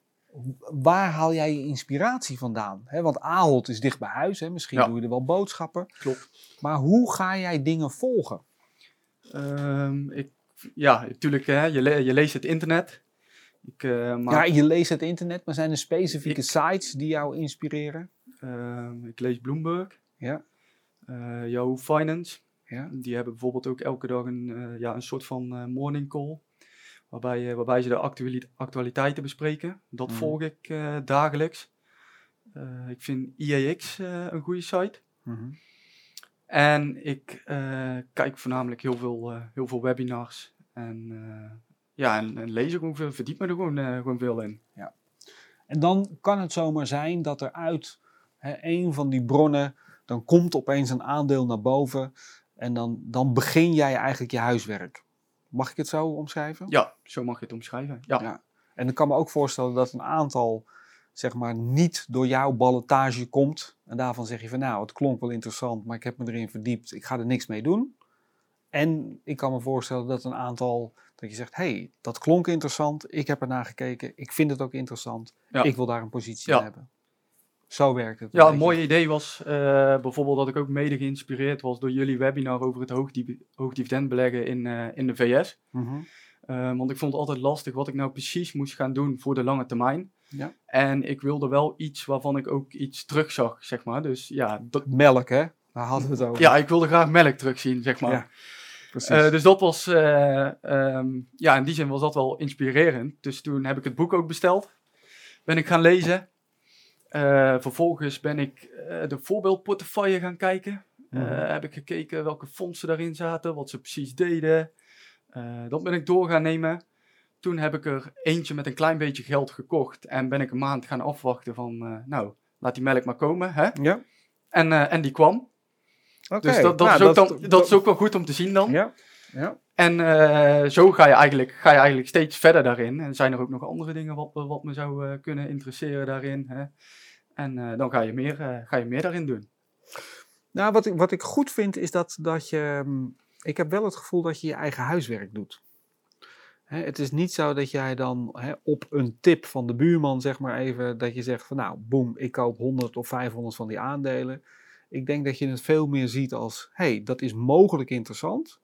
waar haal jij je inspiratie vandaan? want Ahold is dicht bij huis, hè? misschien Ja. doe je er wel boodschappen. Klopt. Maar hoe ga jij dingen volgen? Ehm, ik, ja, natuurlijk, hè, je, le- je leest het internet. Ik, eh, maar, Ja, je leest het internet, maar zijn er specifieke Ik- sites die jou inspireren? ehm, ik lees Bloomberg, Ja, eh Yahoo Finance. ja. Die hebben bijvoorbeeld ook elke dag een, eh, ja, een soort van morning call. Waarbij, eh, waarbij ze de actuali- actualiteiten bespreken. Dat Mhm. volg ik eh, dagelijks. Eh, ik vind IAX een goede site. Mhm. En ik kijk voornamelijk heel veel, heel veel webinars. En, ja, en, en lees er gewoon veel, verdiep me er gewoon, gewoon veel in. En dan kan het zomaar zijn dat er uit hè, een van die bronnen, dan komt opeens een aandeel naar boven en dan, dan begin jij eigenlijk je huiswerk. Mag ik het zo omschrijven? Ja, zo mag je het omschrijven. Ja, Ja. En ik kan me ook voorstellen dat een aantal, zeg maar, niet door jouw ballotage komt. En daarvan zeg je van, nou, het klonk wel interessant, maar ik heb me erin verdiept. Ik ga er niks mee doen. En ik kan me voorstellen dat een aantal, dat je zegt, hey, dat klonk interessant. Ik heb ernaar gekeken. Ik vind het ook interessant. Ja. Ik wil daar een positie Ja. in hebben. Zo werkt het. ja een mooi idee was eh, bijvoorbeeld dat ik ook mede geïnspireerd was door jullie webinar over het hoogdiv- hoogdividend beleggen in, eh, in de VS. Mhm. Eh, want ik vond het altijd lastig wat ik nou precies moest gaan doen voor de lange termijn. Ja. En ik wilde wel iets waarvan ik ook iets terugzag, zeg maar. Dus ja, dat, Melk, hè? Daar hadden we het over. ja ik wilde graag melk terugzien, zeg maar. Ja, dus dat was, eh, ehm, ja, in die zin was dat wel inspirerend. Dus toen heb ik het boek ook besteld. Ben ik gaan lezen. Eh, vervolgens ben ik eh, de voorbeeldportefeuille gaan kijken. Eh, Mhm. heb ik gekeken welke fondsen daarin zaten, wat ze precies deden. Dat ben ik door gaan nemen. Toen heb ik er eentje met een klein beetje geld gekocht. En ben ik een maand gaan afwachten van, nou, laat die melk maar komen. Hè? ja, En, en die kwam. oké. Dus dat, dat, Nou, is ook dan, dat is ook wel goed om te zien dan. Ja, ja. En zo ga je, eigenlijk, ga je eigenlijk steeds verder daarin. En zijn er ook nog andere dingen wat, wat me zou kunnen interesseren daarin. Hè? En uh, dan ga je, meer, ga je meer daarin doen. Nou, wat ik, wat ik goed vind is dat, dat je. Mm, ik heb wel het gevoel dat je je eigen huiswerk doet. Hè, het is niet zo dat jij dan hè, op een tip van de buurman, zeg maar even, dat je zegt van nou, boem, ik koop 100 of 500 van die aandelen. Ik denk dat je het veel meer ziet als, hé, hey, dat is mogelijk interessant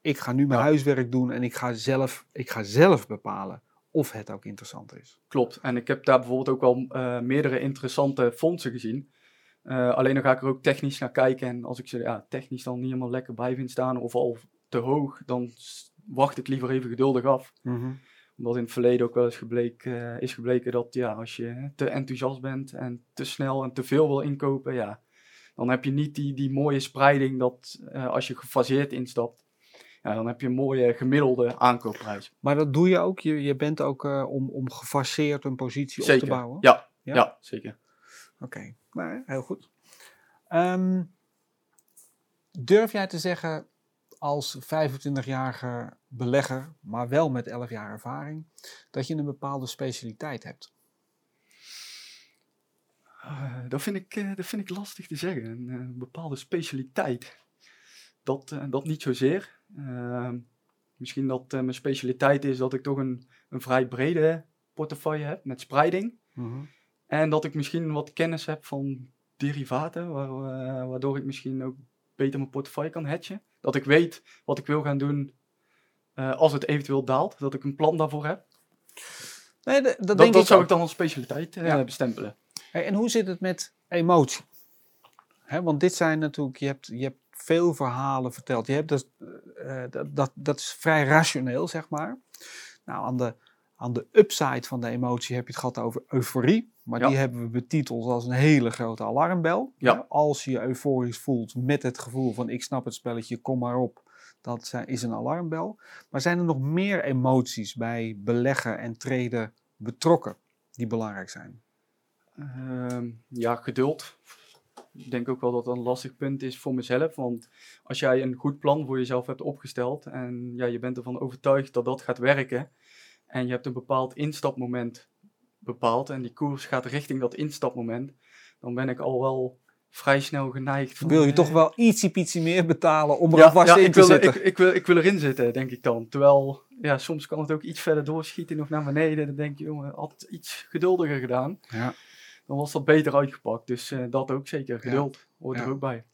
ik ga nu mijn huiswerk doen en ik ga, zelf, ik ga zelf bepalen of het ook interessant is. Klopt. En ik heb daar bijvoorbeeld ook wel uh, meerdere interessante fondsen gezien. Uh, alleen dan ga ik er ook technisch naar kijken. En als ik ze ja, technisch dan niet helemaal lekker bij vind staan of al te hoog, dan wacht ik liever even geduldig af. Mm -hmm. Omdat in het verleden ook wel eens gebleek, uh, is gebleken dat ja, als je te enthousiast bent en te snel en te veel wil inkopen, ja, dan heb je niet die, die mooie spreiding dat als je gefaseerd instapt, ja, dan heb je een mooie gemiddelde aankoopprijs. Maar dat doe je ook? Je, je bent ook uh, om, om gefaseerd een positie zeker. op te bouwen? Ja, ja? ja zeker. Oké, okay. nou, heel goed. Um, durf jij te zeggen als 25-jarige belegger, maar wel met 11 jaar ervaring, dat je een bepaalde specialiteit hebt? Uh, dat, vind ik, uh, dat vind ik lastig te zeggen. Een, een bepaalde specialiteit. Dat, dat niet zozeer. Ehm, misschien dat uh, mijn specialiteit is dat ik toch een, een vrij brede portefeuille heb met spreiding. Mhm. En dat ik misschien wat kennis heb van derivaten, waar, uh, waardoor ik misschien ook beter mijn portefeuille kan hatchen. Dat ik weet wat ik wil gaan doen uh, als het eventueel daalt. Dat ik een plan daarvoor heb. Nee, dat, dat, denk dat ik zou ook. ik dan als specialiteit ja. bestempelen. Hey, en hoe zit het met emotie? Hè, want dit zijn natuurlijk, je hebt, je hebt veel verhalen verteld. Je hebt dus, uh, dat, dat, dat is vrij rationeel, zeg maar. Nou, aan de, aan de upside van de emotie heb je het gehad over euforie. Maar Ja. die hebben we betiteld als een hele grote alarmbel. Ja. Hè, Als je je euforisch voelt met het gevoel van ik snap het spelletje, kom maar op. Dat is een alarmbel. Maar zijn er nog meer emoties bij beleggen en traden betrokken die belangrijk zijn? Ehm, ja, geduld. Ik denk ook wel dat dat een lastig punt is voor mezelf. Want als jij een goed plan voor jezelf hebt opgesteld en ja, je bent ervan overtuigd dat dat gaat werken. En je hebt een bepaald instapmoment bepaald en die koers gaat richting dat instapmoment. Dan ben ik al wel vrij snel geneigd. van, Wil je eh, toch wel ietsje pietje meer betalen om er ja, alvast ja, in ik, te wil, zitten? ik, ik, wil, ik wil erin zitten, denk ik dan. Terwijl, ja, soms kan het ook iets verder doorschieten, nog naar beneden. Dan denk je, jongen, had iets geduldiger gedaan. Ja. Dan was dat beter uitgepakt. Dus eh, dat ook zeker. Geduld hoort er ook bij.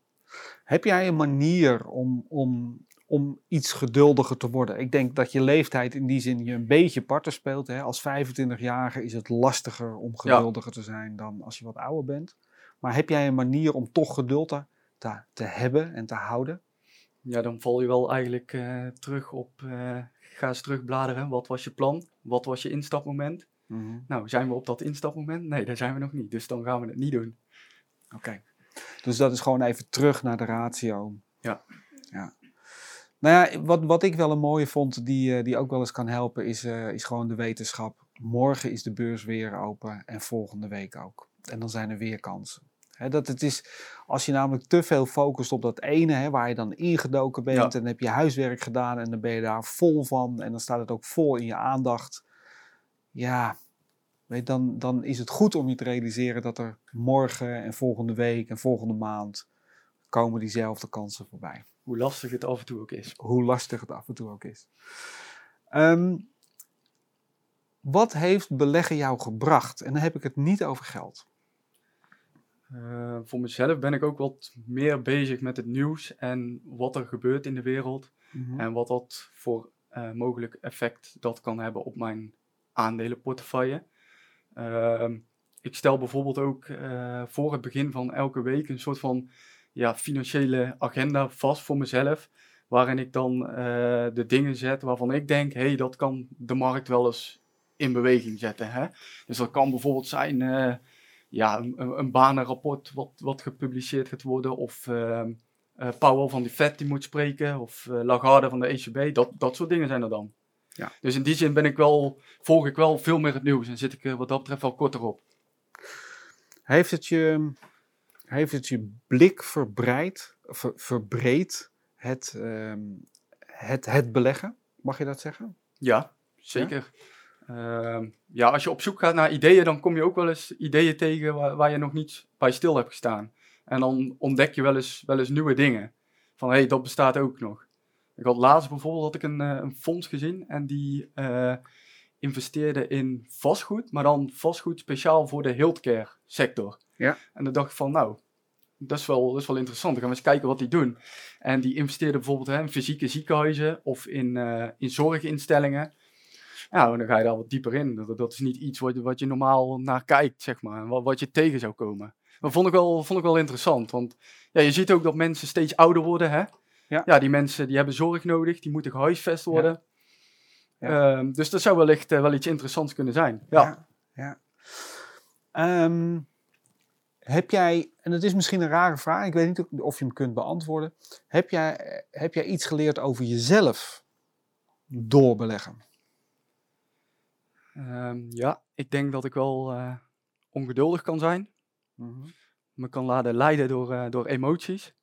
Heb jij een manier om, om, om iets geduldiger te worden? Ik denk dat je leeftijd in die zin je een beetje parten speelt. Hè? Als 25-jarige is het lastiger om geduldiger te zijn dan als je wat ouder bent. Maar heb jij een manier om toch geduld te, te, te hebben en te houden? Ja, dan val je wel eigenlijk eh, terug op, eh, ga eens terugbladeren. Wat was je plan? Wat was je instapmoment? Nou, zijn we op dat instapmoment? Nee, daar zijn we nog niet. Dus dan gaan we het niet doen. Oké. Dus dat is gewoon even terug naar de ratio. Ja. ja. Nou ja, wat, wat ik wel een mooie vond, die, eh, die ook wel eens kan helpen, is, eh, is gewoon de wetenschap. Morgen is de beurs weer open en volgende week ook. En dan zijn er weer kansen. Dat het is, als je namelijk te veel focust op dat ene, waar je dan ingedoken bent Ja. en dan heb je huiswerk gedaan en dan ben je daar vol van en dan staat het ook vol in je aandacht. Ja, weet, dan, dan is het goed om je te realiseren dat er morgen en volgende week en volgende maand komen diezelfde kansen voorbij Hoe lastig het af en toe ook is. hoe lastig het af en toe ook is. Ehm, wat heeft beleggen jou gebracht? En dan heb ik het niet over geld. Eh, voor mezelf ben ik ook wat meer bezig met het nieuws en wat er gebeurt in de wereld. En wat dat voor eh, mogelijk effect dat kan hebben op mijn aandelenportefeuille. Ehm, ik stel bijvoorbeeld ook eh, voor het begin van elke week een soort van ja, financiële agenda vast voor mezelf. Waarin ik dan eh, de dingen zet waarvan ik denk, hé, hey, dat kan de markt wel eens in beweging zetten. Hè? Dus dat kan bijvoorbeeld zijn eh, ja, een, een banenrapport wat, wat gepubliceerd gaat worden. Of eh, Powell van de Fed die moet spreken. Of Lagarde van de ECB. Dat, dat soort dingen zijn er dan. Ja. Dus in die zin ben ik wel, volg ik wel veel meer het nieuws. En zit ik er wat dat betreft wel korter op. Heeft het je, heeft het je blik verbreid, ver- verbreed, het, ehm, het, het beleggen. Mag je dat zeggen? Ja, zeker. Ja? ja, als je op zoek gaat naar ideeën, dan kom je ook wel eens ideeën tegen waar, waar je nog niet bij stil hebt gestaan. En dan ontdek je wel eens, wel eens nieuwe dingen. Van hé, hey, dat bestaat ook nog. Ik had laatst bijvoorbeeld had ik een, een fonds gezien en die uh, investeerde in vastgoed, maar dan vastgoed speciaal voor de healthcare sector. Ja. En dan dacht ik van nou, dat is wel, dat is wel interessant. Dan gaan we eens kijken wat die doen. En die investeerden bijvoorbeeld hè, in fysieke ziekenhuizen of in, uh, in zorginstellingen. Nou, dan ga je daar wat dieper in. Dat, dat is niet iets wat, wat je normaal naar kijkt, zeg maar. Wat, wat je tegen zou komen. Dat vond ik wel, vond ik wel interessant. Want ja, je ziet ook dat mensen steeds ouder worden. Hè? Ja. ja, die mensen die hebben zorg nodig. Die moeten gehuisvest worden. Ja. Um, dus dat zou wellicht uh, wel iets interessants kunnen zijn. Ja. ja. Um, heb jij, en het is misschien een rare vraag, ik weet niet of je hem kunt beantwoorden. Heb jij, heb jij iets geleerd over jezelf door beleggen? Um, ja, ik denk dat ik wel uh, ongeduldig kan zijn. Mm -hmm. Me kan laten leiden door, uh, door emoties.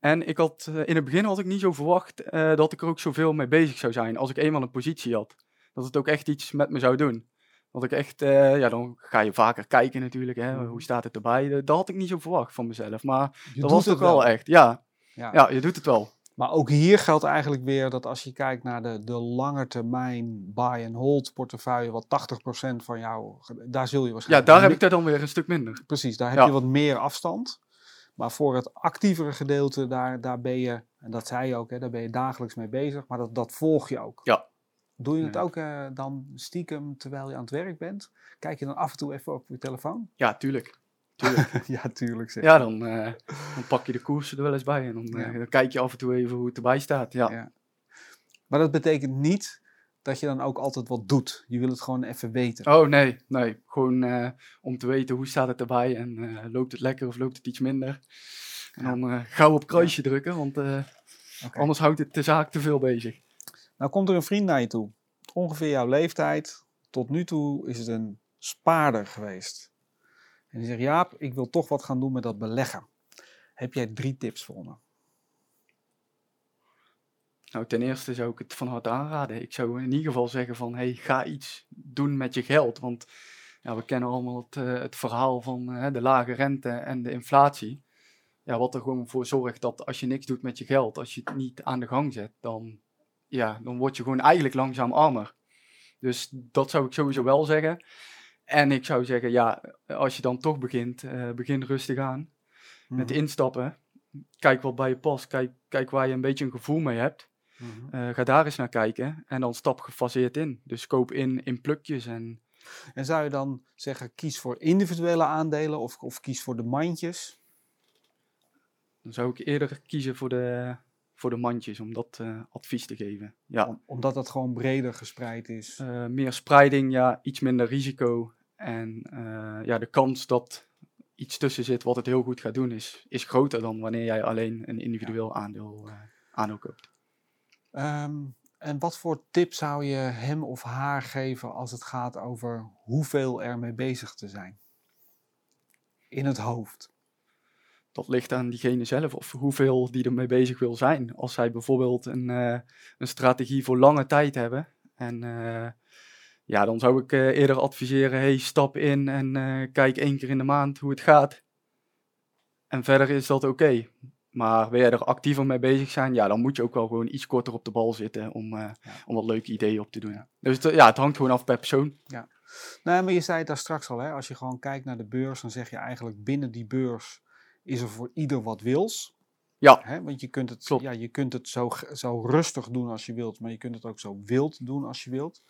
En ik had, uh, in het begin had ik niet zo verwacht dat ik er ook zoveel mee bezig zou zijn als ik eenmaal een positie had. Dat het ook echt iets met me zou doen. Dat ik echt, uh, ja, dan ga je vaker kijken natuurlijk, hè, hoe staat het erbij. Dat had ik niet zo verwacht van mezelf, maar je dat was toch wel, wel echt, ja. ja. Ja. je doet het wel. Maar ook hier geldt eigenlijk weer dat als je kijkt naar de, de lange termijn buy-and-hold portefeuille, wat 80% van jou, daar zul je waarschijnlijk... Ja, daar heb ik er dan weer een stuk minder. Precies, daar heb ja. je wat meer afstand. Maar voor het actievere gedeelte, daar, daar ben je, en dat zei je ook, hè, daar ben je dagelijks mee bezig, maar dat, dat volg je ook. Ja. Doe je het ook uh, dan stiekem terwijl je aan het werk bent? Kijk je dan af en toe even op je telefoon? Ja, tuurlijk. tuurlijk. ja, tuurlijk. Zeg. Ja, dan, uh, dan, pak je de koersen er wel eens bij en dan, uh, dan, kijk je af en toe even hoe het erbij staat. Ja. ja. Maar dat betekent niet dat je dan ook altijd wat doet. Je wil het gewoon even weten. Oh nee, nee. Gewoon om te weten hoe staat het erbij en loopt het lekker of loopt het iets minder. En dan gauw op kruisje drukken, want okay. anders houdt het de zaak te veel bezig. Nou komt er een vriend naar je toe, ongeveer jouw leeftijd. Tot nu toe is het een spaarder geweest. En die zegt, Jaap, ik wil toch wat gaan doen met dat beleggen. Heb jij drie tips voor me? Nou, ten eerste zou ik het van harte aanraden. Ik zou in ieder geval zeggen van, hey, ga iets doen met je geld. Want ja, we kennen allemaal het, uh, het verhaal van uh, de lage rente en de inflatie. Ja, wat er gewoon voor zorgt dat als je niks doet met je geld, als je het niet aan de gang zet, dan ja, dan word je gewoon eigenlijk langzaam armer. Dus dat zou ik sowieso wel zeggen. En ik zou zeggen, ja, als je dan toch begint, uh, begin rustig aan. Met instappen. Kijk wat bij je past. Kijk, kijk waar je een beetje een gevoel mee hebt. Mm. Uh, ga daar eens naar kijken. En dan stap gefaseerd in. Dus koop in in plukjes. En, en zou je dan zeggen, kies voor individuele aandelen of, of kies voor de mandjes? Dan zou ik eerder kiezen voor de, voor de mandjes om dat uh, advies te geven. Ja. Om, omdat dat gewoon breder gespreid is? Uh, meer spreiding, ja, iets minder risico. En uh, ja, de kans dat iets tussen zit wat het heel goed gaat doen, is, is groter dan wanneer jij alleen een individueel ja. aandeel, aandeel koopt. Um, en wat voor tip zou je hem of haar geven als het gaat over hoeveel er mee bezig te zijn? In het hoofd dat ligt aan diegene zelf of hoeveel die ermee bezig wil zijn. Als zij bijvoorbeeld een, uh, een strategie voor lange tijd hebben. En uh, ja, dan zou ik uh, eerder adviseren, hey, stap in en kijk één keer in de maand hoe het gaat. En verder is dat oké. Maar wil jij er actiever mee bezig zijn, ja, dan moet je ook wel gewoon iets korter op de bal zitten om, ja. om wat leuke ideeën op te doen. Ja. Dus het, ja, het hangt gewoon af per persoon. Ja. Nou, maar je zei het daar straks al, hè? als je gewoon kijkt naar de beurs, dan zeg je eigenlijk binnen die beurs is er voor ieder wat wils. Ja. Hè? Want je kunt het, ja, je kunt het zo, zo rustig doen als je wilt, maar je kunt het ook zo wild doen als je wilt.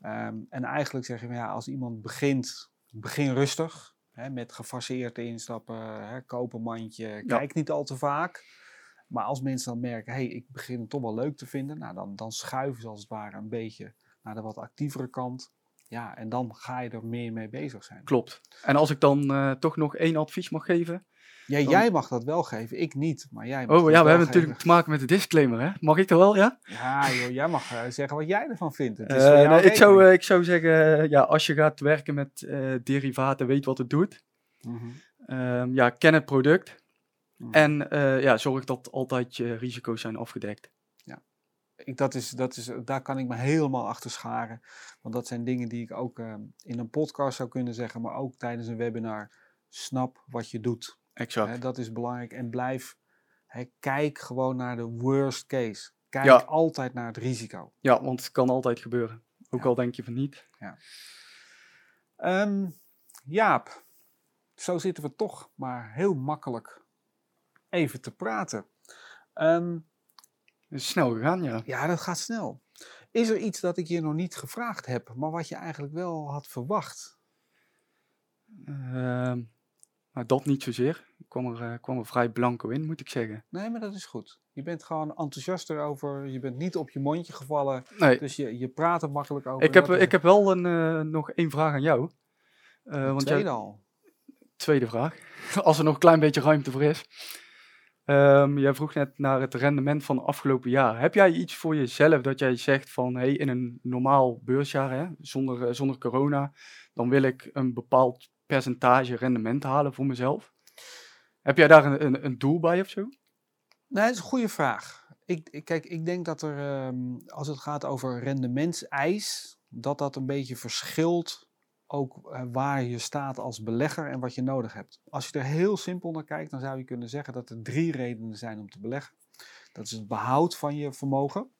Um, en eigenlijk zeg je, ja, als iemand begint, begin rustig. Hè, met gefaseerd instappen, hè, kopen mandje, kijk niet al te vaak. Maar als mensen dan merken, hé, hey, ik begin het toch wel leuk te vinden, nou, dan, dan schuiven ze als het ware een beetje naar de wat actievere kant. Ja, en dan ga je er meer mee bezig zijn. Klopt. En als ik dan uh, toch nog één advies mag geven, ja, jij mag dat wel geven, ik niet. Maar jij mag oh ja, we hebben natuurlijk te maken met de disclaimer, hè? Mag ik dat wel, ja? Ja, joh, jij mag uh, zeggen wat jij ervan vindt. Het is uh, nee, ik, zou, uh, ik zou zeggen, ja, als je gaat werken met derivaten, weet wat het doet. Mm -hmm. ja, ken het product. Mm -hmm. En ja, zorg dat altijd je risico's zijn afgedekt. Ja. ik, dat is, dat is, daar kan ik me helemaal achter scharen. Want dat zijn dingen die ik ook ehm, in een podcast zou kunnen zeggen, maar ook tijdens een webinar. Snap wat je doet. Exact. Hè, dat is belangrijk. En blijf, hè, kijk gewoon naar de worst case. Kijk altijd naar het risico. Ja, want het kan altijd gebeuren. Ook al denk je van niet. Ja. Um, Jaap, zo zitten we toch maar heel makkelijk even te praten. Um, is snel gegaan, ja. Ja, dat gaat snel. Is er iets dat ik je nog niet gevraagd heb, maar wat je eigenlijk wel had verwacht? Uh, nou, dat niet zozeer. Ik kwam er, uh, kwam er vrij blanco in, moet ik zeggen. Nee, maar dat is goed. Je bent gewoon enthousiast erover. Je bent niet op je mondje gevallen. Nee. Dus je, je praat er makkelijk over. Ik heb, ik heb wel een, uh, nog één vraag aan jou. Uh, want tweede jij, al. Tweede vraag. Als er nog een klein beetje ruimte voor is. Um, jij vroeg net naar het rendement van het afgelopen jaar. Heb jij iets voor jezelf dat jij zegt van hey, in een normaal beursjaar, hè, zonder, zonder corona, dan wil ik een bepaald percentage rendement halen voor mezelf? Heb jij daar een, een, een doel bij of zo? Dat is een goede vraag. Ik, kijk, ik denk dat er, um, als het gaat over rendementseis, dat dat een beetje verschilt ook uh, waar je staat als belegger en wat je nodig hebt. Als je er heel simpel naar kijkt, dan zou je kunnen zeggen dat er drie redenen zijn om te beleggen. Dat is het behoud van je vermogen.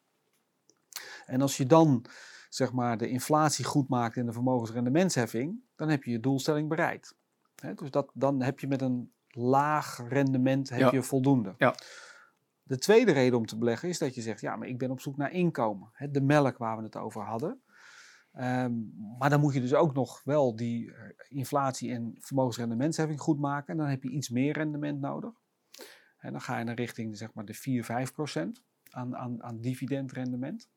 En als je dan zeg maar, de inflatie goed maakt in de vermogensrendementsheffing, dan heb je je doelstelling bereikt. dus dat, dan heb je met een laag rendement heb je voldoende. Ja. De tweede reden om te beleggen is dat je zegt, ja, maar ik ben op zoek naar inkomen. de melk waar we het over hadden. Ehm, maar dan moet je dus ook nog wel die eh, inflatie en vermogensrendementsheffing goed maken. En dan heb je iets meer rendement nodig. En dan ga je naar richting zeg maar, de 4, 5 procent aan, aan, aan dividendrendement.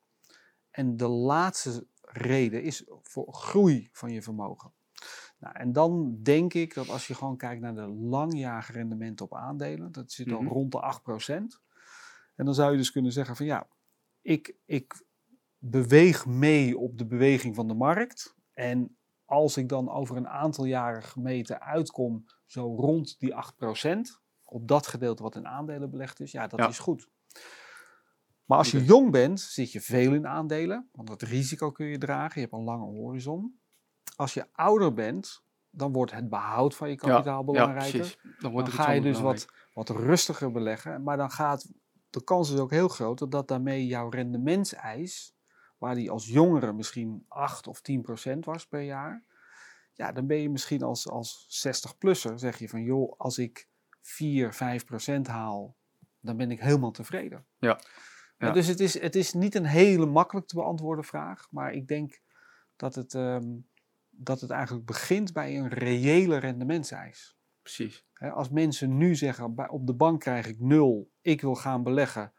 En de laatste reden is voor groei van je vermogen. Nou, en dan denk ik dat als je gewoon kijkt naar de langjarige rendementen op aandelen, dat zit al mhm. rond de 8%. En dan zou je dus kunnen zeggen van ja, ik, ik beweeg mee op de beweging van de markt. En als ik dan over een aantal jaren gemeten uitkom, zo rond die 8%, op dat gedeelte wat in aandelen belegd is, ja, dat is goed. Maar als je jong bent, zit je veel in aandelen, want dat risico kun je dragen, je hebt een lange horizon. Als je ouder bent, dan wordt het behoud van je kapitaal belangrijker. Ja, dan, dan ga je dus wat, wat rustiger beleggen, maar dan gaat de kans is ook heel groot dat daarmee jouw rendementseis waar die als jongere misschien 8 of 10 procent was per jaar. Ja, dan ben je misschien als, als 60-plusser, zeg je van joh, als ik 4, 5 procent haal, dan ben ik helemaal tevreden. Ja. Ja. dus het is, het is niet een hele makkelijk te beantwoorden vraag, maar ik denk dat het, um, dat het eigenlijk begint bij een reële rendementseis. Precies. als mensen nu zeggen, op de bank krijg ik nul, ik wil gaan beleggen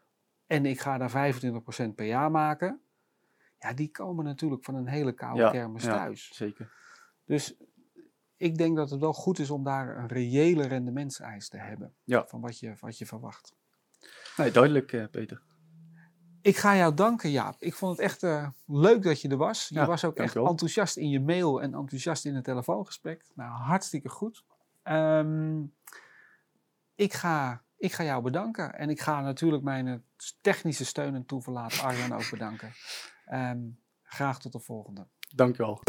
en ik ga daar 25% per jaar maken, ja, die komen natuurlijk van een hele koude ja, kermis thuis. Ja, zeker. Dus ik denk dat het wel goed is om daar een reële rendementseis te hebben. Ja. Van wat je, wat je verwacht. Nee, duidelijk, uh, Peter. Ik ga jou danken, Jaap. Ik vond het echt uh, leuk dat je er was. Je was ook echt enthousiast in je mail en enthousiast in het telefoongesprek. Nou, hartstikke goed. Um, ik, ga, ik ga jou bedanken. En ik ga natuurlijk mijn technische steun en toeverlaat Arjan ook bedanken. Um, graag tot de volgende. Dank je wel.